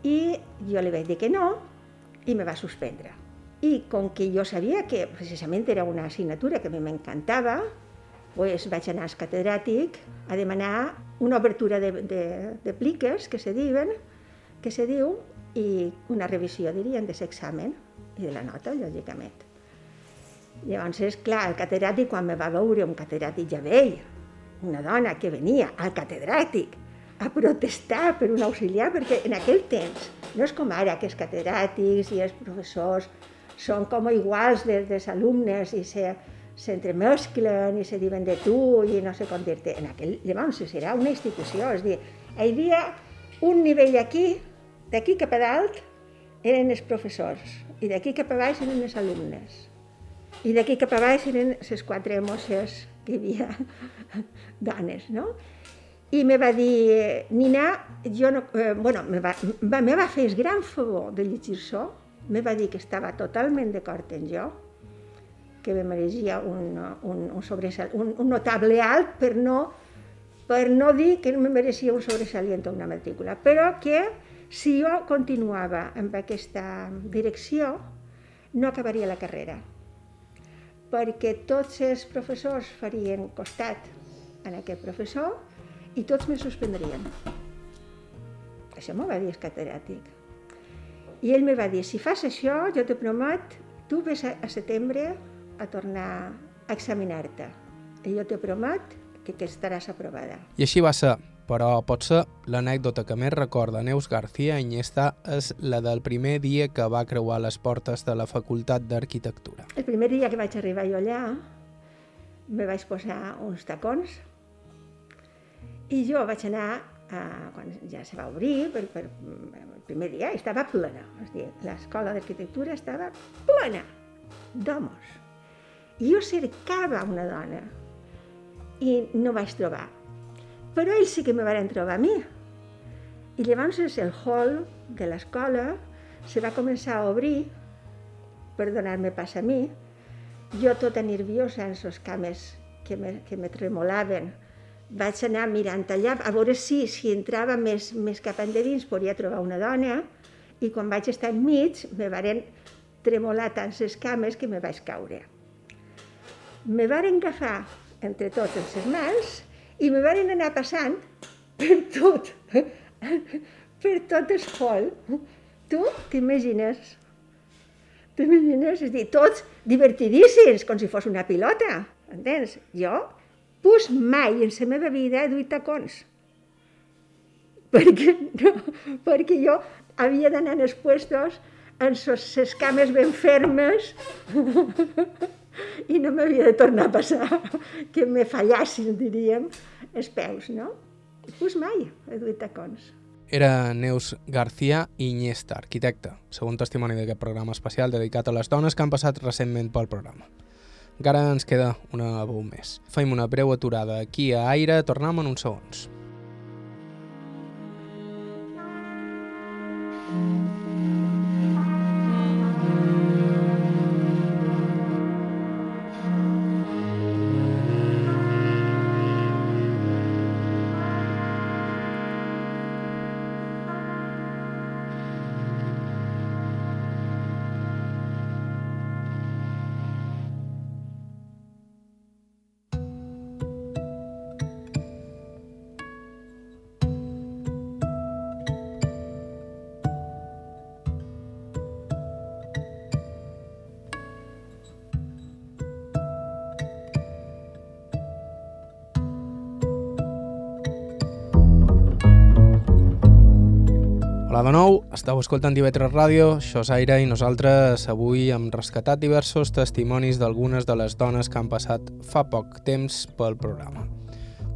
i jo li vaig dir que no i me va suspendre. I com que jo sabia que precisament era una assignatura que a mi m'encantava, pues vaig anar al catedràtic a demanar una obertura de, de, de pliques, que se diuen, que se diu, i una revisió, dirien, de l'examen i de la nota, lògicament. Llavors, és clar, el catedràtic, quan me va veure un catedràtic ja vell, una dona que venia al catedràtic a protestar per un auxiliar, perquè en aquell temps, no és com ara, que els catedràtics i els professors són com iguals dels, dels alumnes i se, s'entremesclen i se diuen de tu i no sé com dir-te. En aquell, llavors serà una institució, és dir, hi havia un nivell aquí, d'aquí cap a dalt eren els professors i d'aquí cap a baix eren els alumnes i d'aquí cap a baix eren les quatre mosses que hi havia (laughs) dones, no? I me va dir, Nina, jo no, eh, bueno, me va, va, me va fer el gran favor de llegir-s'ho, me va dir que estava totalment d'acord en jo, que me mereixia un, un, un, sobresal, un, un notable alt per no, per no dir que me mereixia un sobresalient o una matrícula, però que si jo continuava amb aquesta direcció no acabaria la carrera, perquè tots els professors farien costat en aquest professor i tots me suspendrien. Això m'ho va dir el catedràtic. I ell me va dir, si fas això, jo te promet, tu ves a, a setembre a tornar a examinar-te. I jo te promet que, que estaràs aprovada. I així va ser, però potser l'anècdota que més recorda Neus García Iniesta és la del primer dia que va creuar les portes de la Facultat d'Arquitectura. El primer dia que vaig arribar jo allà, me vaig posar uns tacons i jo vaig anar, a, quan ja se va obrir, per, per, el primer dia estava plena, és dir, l'escola d'arquitectura estava plena d'homes i jo cercava una dona i no vaig trobar. Però ells sí que me van trobar a mi. I llavors el hall de l'escola se va començar a obrir per donar-me pas a mi. Jo tota nerviosa en les cames que me, que me tremolaven, vaig anar mirant allà a veure si, si entrava més, més cap endins podia trobar una dona i quan vaig estar enmig me varen tremolar tant les cames que me vaig caure me varen agafar entre tots els mans i me varen anar passant per tot, per tot el hall. Tu t'imagines? T'imagines? És dir, tots divertidíssims, com si fos una pilota, entens? Jo, pues mai en la meva vida he duit tacons. Perquè, no, perquè jo havia d'anar en els puestos amb les cames ben fermes (laughs) i no m'havia de tornar a passar que me fallassin, diríem, els peus, no? Pues mai he duit tacons. Era Neus García Iniesta, arquitecta, segon testimoni d'aquest programa especial dedicat a les dones que han passat recentment pel programa. Encara ens queda una veu més. Fem una breu aturada aquí a Aire, tornem en uns segons. Hola de nou, estàu escoltant TV3 Ràdio, això és Aire i nosaltres avui hem rescatat diversos testimonis d'algunes de les dones que han passat fa poc temps pel programa.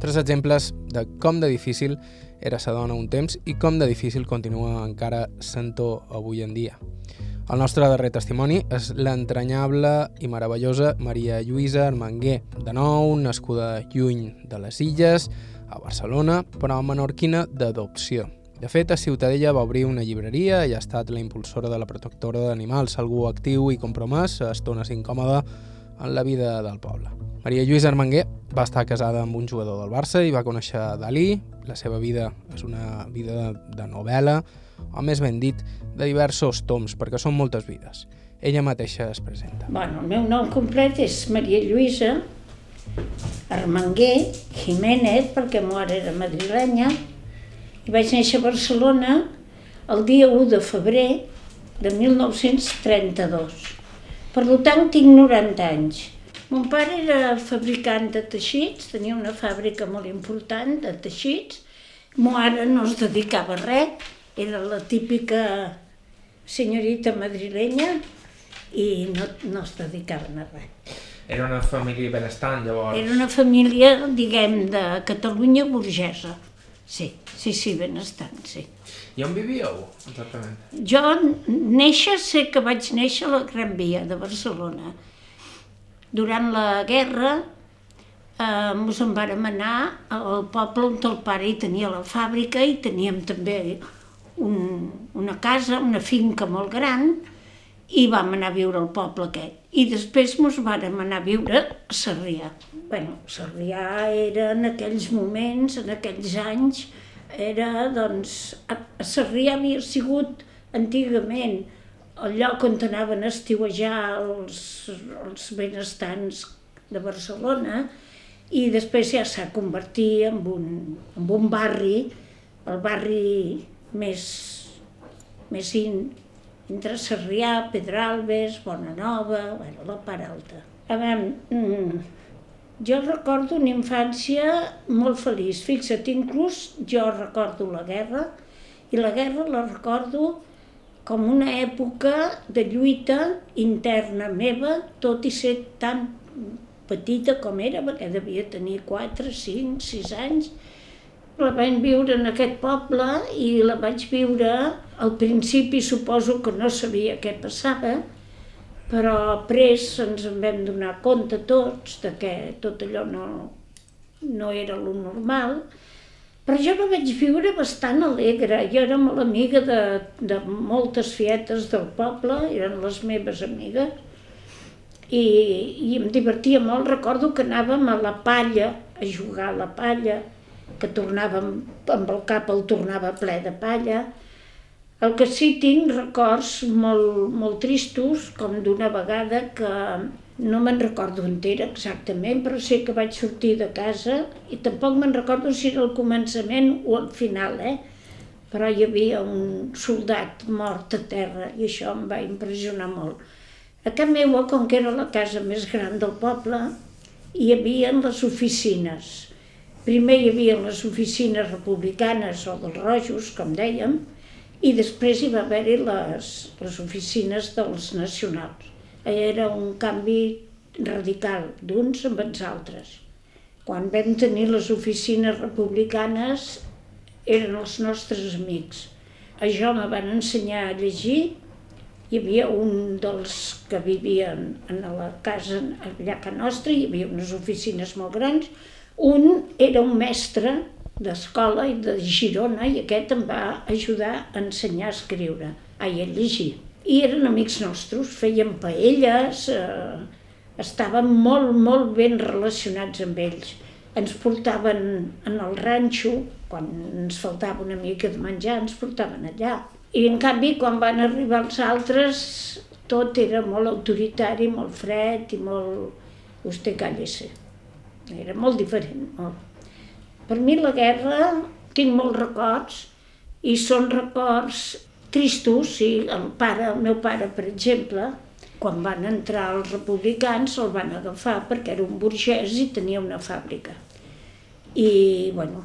Tres exemples de com de difícil era ser dona un temps i com de difícil continua encara sent-ho avui en dia. El nostre darrer testimoni és l'entranyable i meravellosa Maria Lluïsa Armenguer, de nou nascuda lluny de les Illes, a Barcelona, però menorquina d'adopció. De fet, a Ciutadella va obrir una llibreria i ha estat la impulsora de la protectora d'animals, algú actiu i compromès a estones incòmode en la vida del poble. Maria Lluïsa Armenguer va estar casada amb un jugador del Barça i va conèixer Dalí. La seva vida és una vida de, novel·la, o més ben dit, de diversos toms, perquè són moltes vides. Ella mateixa es presenta. Bueno, el meu nom complet és Maria Lluïsa Armenguer Jiménez, perquè mare era madrilenya, i vaig néixer a Barcelona el dia 1 de febrer de 1932. Per tant, tinc 90 anys. Mon pare era fabricant de teixits, tenia una fàbrica molt important de teixits. Mo ara no es dedicava a res, era la típica senyorita madrilenya i no, no es dedicaven a res. Era una família benestant, llavors? Era una família, diguem, de Catalunya burgesa. Sí, sí, sí, benestant, sí. I on vivíeu, exactament? Jo néixer, sé que vaig néixer a la Gran Via de Barcelona. Durant la guerra eh, ens en vàrem anar al poble on el pare hi tenia la fàbrica i teníem també un, una casa, una finca molt gran i vam anar a viure al poble aquest. I després ens vàrem anar a viure a Sarrià bueno, Sarrià era en aquells moments, en aquells anys, era, doncs, a, a Sarrià havia sigut antigament el lloc on anaven a estiuejar els, els benestants de Barcelona i després ja s'ha convertit en un, en un barri, el barri més, més in, entre Sarrià, Pedralbes, Bonanova, bueno, la part alta. A veure, mm, jo recordo una infància molt feliç. Fixa't, inclús jo recordo la guerra i la guerra la recordo com una època de lluita interna meva, tot i ser tan petita com era, perquè devia tenir 4, 5, 6 anys. La vaig viure en aquest poble i la vaig viure al principi suposo que no sabia què passava, però après ens en vam donar compte tots de que tot allò no, no era lo normal, però jo la vaig viure bastant alegre. Jo era molt amiga de, de moltes fietes del poble, eren les meves amigues, i, i em divertia molt. Recordo que anàvem a la palla, a jugar a la palla, que tornàvem amb el cap el tornava ple de palla, el que sí tinc records molt, molt tristos, com d'una vegada que no me'n recordo entera exactament, però sé que vaig sortir de casa i tampoc me'n recordo si era al començament o al final, eh? però hi havia un soldat mort a terra i això em va impressionar molt. A casa meva, com que era la casa més gran del poble, hi havia les oficines. Primer hi havia les oficines republicanes o dels rojos, com dèiem, i després hi va haver-hi les, les oficines dels nacionals. Era un canvi radical d'uns amb els altres. Quan vam tenir les oficines republicanes eren els nostres amics. A jo me van ensenyar a llegir, hi havia un dels que vivien en la casa allà a nostra, hi havia unes oficines molt grans, un era un mestre d'escola i de Girona i aquest em va ajudar a ensenyar a escriure, ai, a llegir. I eren amics nostres, feien paelles, eh, estàvem molt, molt ben relacionats amb ells. Ens portaven en el ranxo, quan ens faltava una mica de menjar, ens portaven allà. I en canvi, quan van arribar els altres, tot era molt autoritari, molt fred i molt... Vostè cállese. Era molt diferent, molt. Per mi la guerra, tinc molts records, i són records tristos, sí, el pare, el meu pare, per exemple, quan van entrar els republicans el van agafar perquè era un burgès i tenia una fàbrica. I, bueno,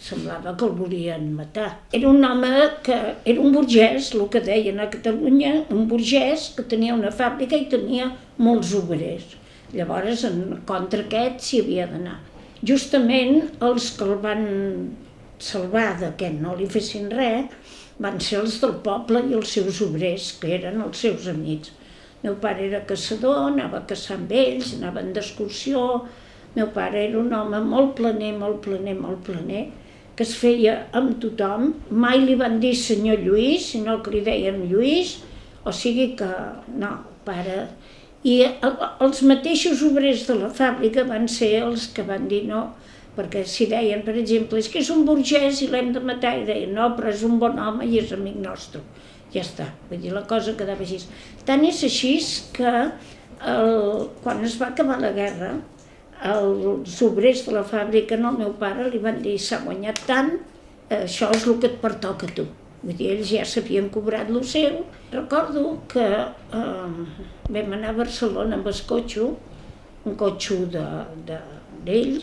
semblava que el volien matar. Era un home que era un burgès, el que deien a Catalunya, un burgès que tenia una fàbrica i tenia molts obrers. Llavors, en contra aquest s'hi havia d'anar justament els que el van salvar de que no li fessin res van ser els del poble i els seus obrers, que eren els seus amics. Meu pare era caçador, anava a caçar amb ells, anaven d'excursió. Meu pare era un home molt planer, molt planer, molt planer, que es feia amb tothom. Mai li van dir senyor Lluís, sinó que li deien Lluís, o sigui que, no, pare, i els mateixos obrers de la fàbrica van ser els que van dir no, perquè si deien, per exemple, és que és un burgès i l'hem de matar, i deien, no, però és un bon home i és amic nostre. Ja està, vull dir, la cosa quedava així. Tant és així que el, quan es va acabar la guerra, els obrers de la fàbrica, no, el meu pare, li van dir, s'ha guanyat tant, això és el que et pertoca a tu. Vull dir, ells ja s'havien cobrat el seu. Recordo que eh, vam anar a Barcelona amb el cotxe, un cotxe d'ells, de, de,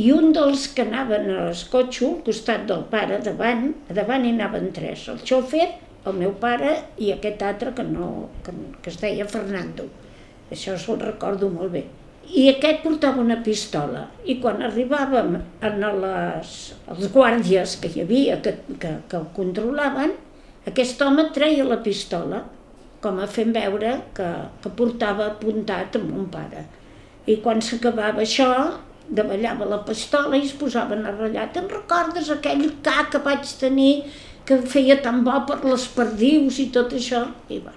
i un dels que anaven al cotxe, al costat del pare, davant, a davant hi anaven tres, el xòfer, el meu pare i aquest altre que, no, que, que es deia Fernando. Això se'l recordo molt bé. I aquest portava una pistola. I quan arribàvem a les, els guàrdies que hi havia, que, que, que el controlaven, aquest home treia la pistola, com a fent veure que, que portava apuntat amb un pare. I quan s'acabava això, davallava la pistola i es posaven a ratllar. Te'n recordes aquell ca que vaig tenir que feia tan bo per les perdius i tot això? I va,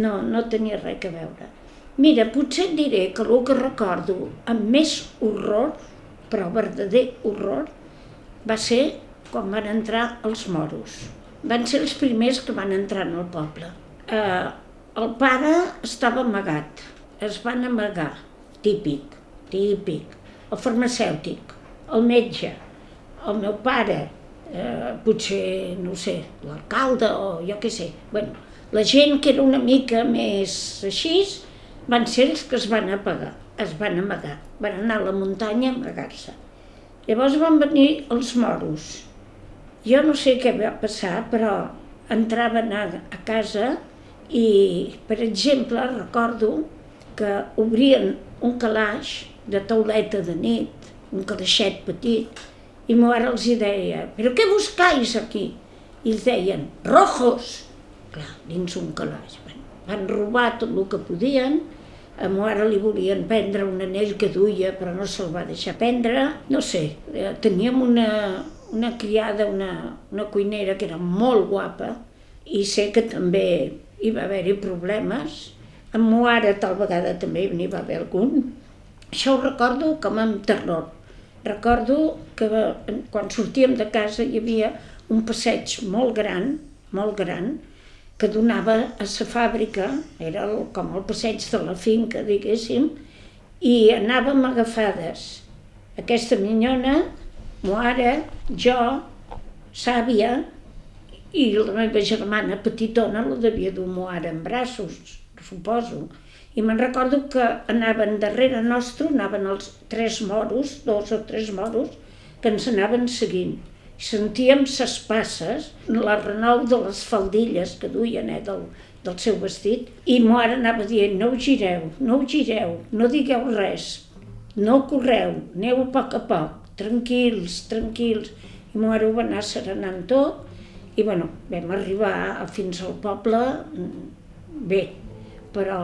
no, no tenia res a veure. Mira, potser et diré que el que recordo amb més horror, però verdader horror, va ser quan van entrar els moros. Van ser els primers que van entrar en el poble. Eh, el pare estava amagat, es van amagar, típic, típic. El farmacèutic, el metge, el meu pare, eh, potser, no sé, l'alcalde o jo què sé. Bueno, la gent que era una mica més així, van ser els que es van apagar, es van amagar, van anar a la muntanya a amagar-se. Llavors van venir els moros. Jo no sé què va passar, però entraven a, a casa i, per exemple, recordo que obrien un calaix de tauleta de nit, un calaixet petit, i ma mare els deia, però què buscais aquí? I ells deien, rojos! Clar, dins un calaix. Van robar tot el que podien, a ma mare li volien prendre un anell que duia, però no se'l va deixar prendre. No sé, eh, teníem una, una criada, una, una cuinera que era molt guapa, i sé que també hi va haver-hi problemes. Amb ma mare tal vegada també n'hi va haver algun. Això ho recordo com amb terror. Recordo que quan sortíem de casa hi havia un passeig molt gran, molt gran, que donava a la fàbrica, era el, com el passeig de la finca, diguéssim, i anàvem agafades. Aquesta minyona, Moara, jo, Sàvia, i la meva germana petitona la devia dur Moara en braços, suposo. I me'n recordo que anaven darrere nostre, anaven els tres moros, dos o tres moros, que ens anaven seguint. Sentíem ses passes, la renou de les faldilles que duien eh, del, del seu vestit, i mo ara anava dient, no ho gireu, no ho gireu, no digueu res, no correu, aneu a poc a poc, tranquils, tranquils. I mo ara ho va anar serenant tot, i bueno, vam arribar fins al poble mm, bé, però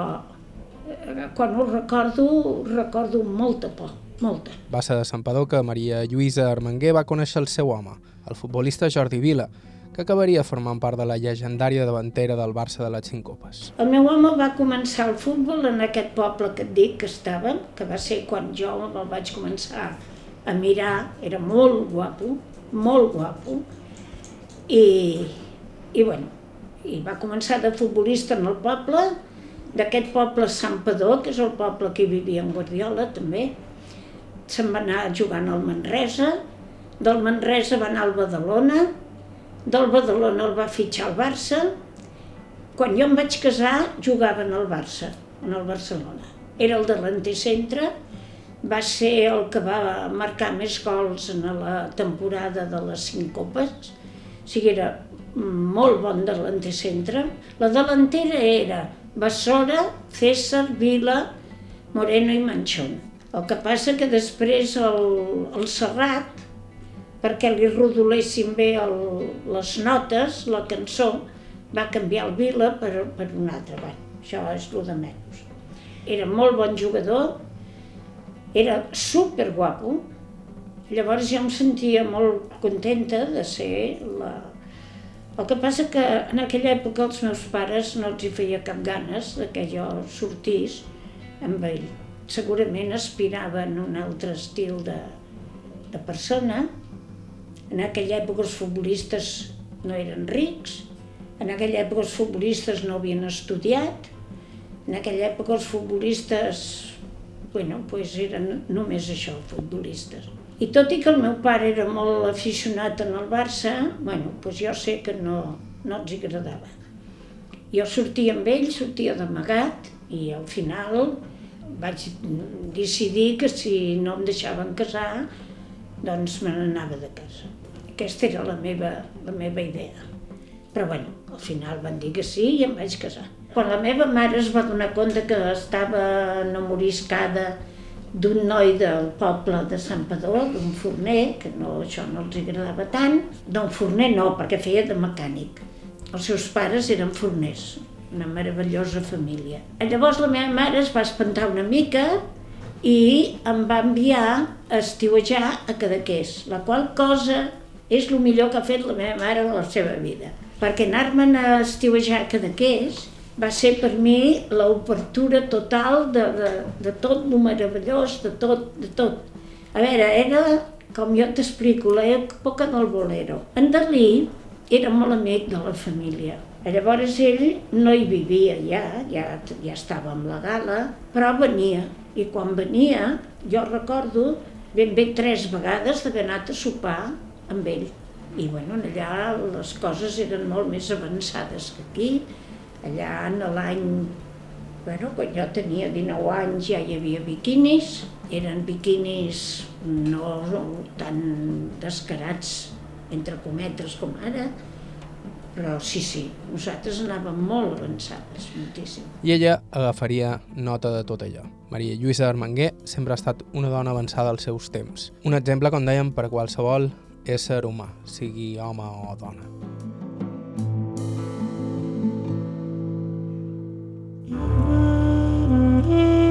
eh, quan ho recordo, recordo molta por molta. Va ser de Santpedor que Maria Lluïsa Armenguer va conèixer el seu home, el futbolista Jordi Vila, que acabaria formant part de la llegendària davantera del Barça de les cinc copes. El meu home va començar el futbol en aquest poble que et dic que estàvem, que va ser quan jo el vaig començar a mirar, era molt guapo, molt guapo, i, i bueno, i va començar de futbolista en el poble, d'aquest poble Sant Padó, que és el poble que hi vivia en Guardiola també, se'n va anar jugant al Manresa, del Manresa va anar al Badalona, del Badalona el va fitxar al Barça, quan jo em vaig casar jugaven al Barça, en el Barcelona. Era el delanter centre, va ser el que va marcar més gols en la temporada de les cinc copes, o sigui, era molt bon delanter centre. La delantera era Bassora, César, Vila, Moreno i Manchón. El que passa que després el, el Serrat, perquè li rodolessin bé el, les notes, la cançó, va canviar el Vila per, per un altre. Bé, això és el de menys. Era molt bon jugador, era super guapo, llavors jo em sentia molt contenta de ser la... El que passa que en aquella època els meus pares no els hi feia cap ganes de que jo sortís amb ell segurament aspiraven a un altre estil de, de persona. En aquella època els futbolistes no eren rics, en aquella època els futbolistes no havien estudiat, en aquella època els futbolistes bueno, pues eren només això, futbolistes. I tot i que el meu pare era molt aficionat en el Barça, bueno, pues jo sé que no, no els agradava. Jo sortia amb ell, sortia d'amagat, i al final vaig decidir que si no em deixaven casar, doncs me n'anava de casa. Aquesta era la meva, la meva idea. Però bueno, al final van dir que sí i em vaig casar. Quan la meva mare es va donar compte que estava enamoriscada d'un noi del poble de Sant Padó, d'un forner, que no, això no els agradava tant, d'un forner no, perquè feia de mecànic. Els seus pares eren forners, una meravellosa família. Llavors la meva mare es va espantar una mica i em va enviar a estiuejar a Cadaqués, la qual cosa és el millor que ha fet la meva mare en la seva vida. Perquè anar-me'n a estiuejar a Cadaqués va ser per mi l'obertura total de, de, de tot el meravellós, de tot, de tot. A veure, era, com jo t'explico, l'època del bolero. En Dalí era molt amic de la família Llavors ell no hi vivia ja, ja, ja estava amb la gala, però venia. I quan venia, jo recordo ben bé tres vegades d'haver anat a sopar amb ell. I bueno, allà les coses eren molt més avançades que aquí. Allà en l'any, bueno, quan jo tenia 19 anys ja hi havia biquinis, eren biquinis no tan descarats, entre cometes, com ara, però sí, sí, nosaltres anàvem molt avançades, moltíssim. I ella agafaria nota de tot allò. Maria Lluïsa Armenguer sempre ha estat una dona avançada als seus temps. Un exemple, com dèiem, per a qualsevol ésser humà, sigui home o dona. I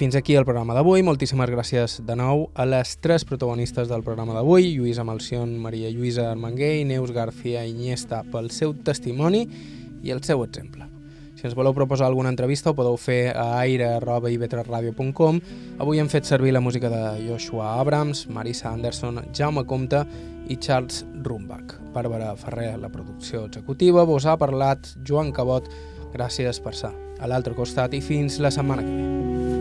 fins aquí el programa d'avui. Moltíssimes gràcies de nou a les tres protagonistes del programa d'avui, Lluïsa Malcion, Maria Lluïsa Armenguer i Neus García Iniesta, pel seu testimoni i el seu exemple. Si ens voleu proposar alguna entrevista ho podeu fer a aire.ivetresradio.com. Avui hem fet servir la música de Joshua Abrams, Marisa Anderson, Jaume Comte i Charles Rumbach. Bàrbara Ferrer, la producció executiva, vos ha parlat Joan Cabot. Gràcies per ser a l'altre costat i fins la setmana que ve.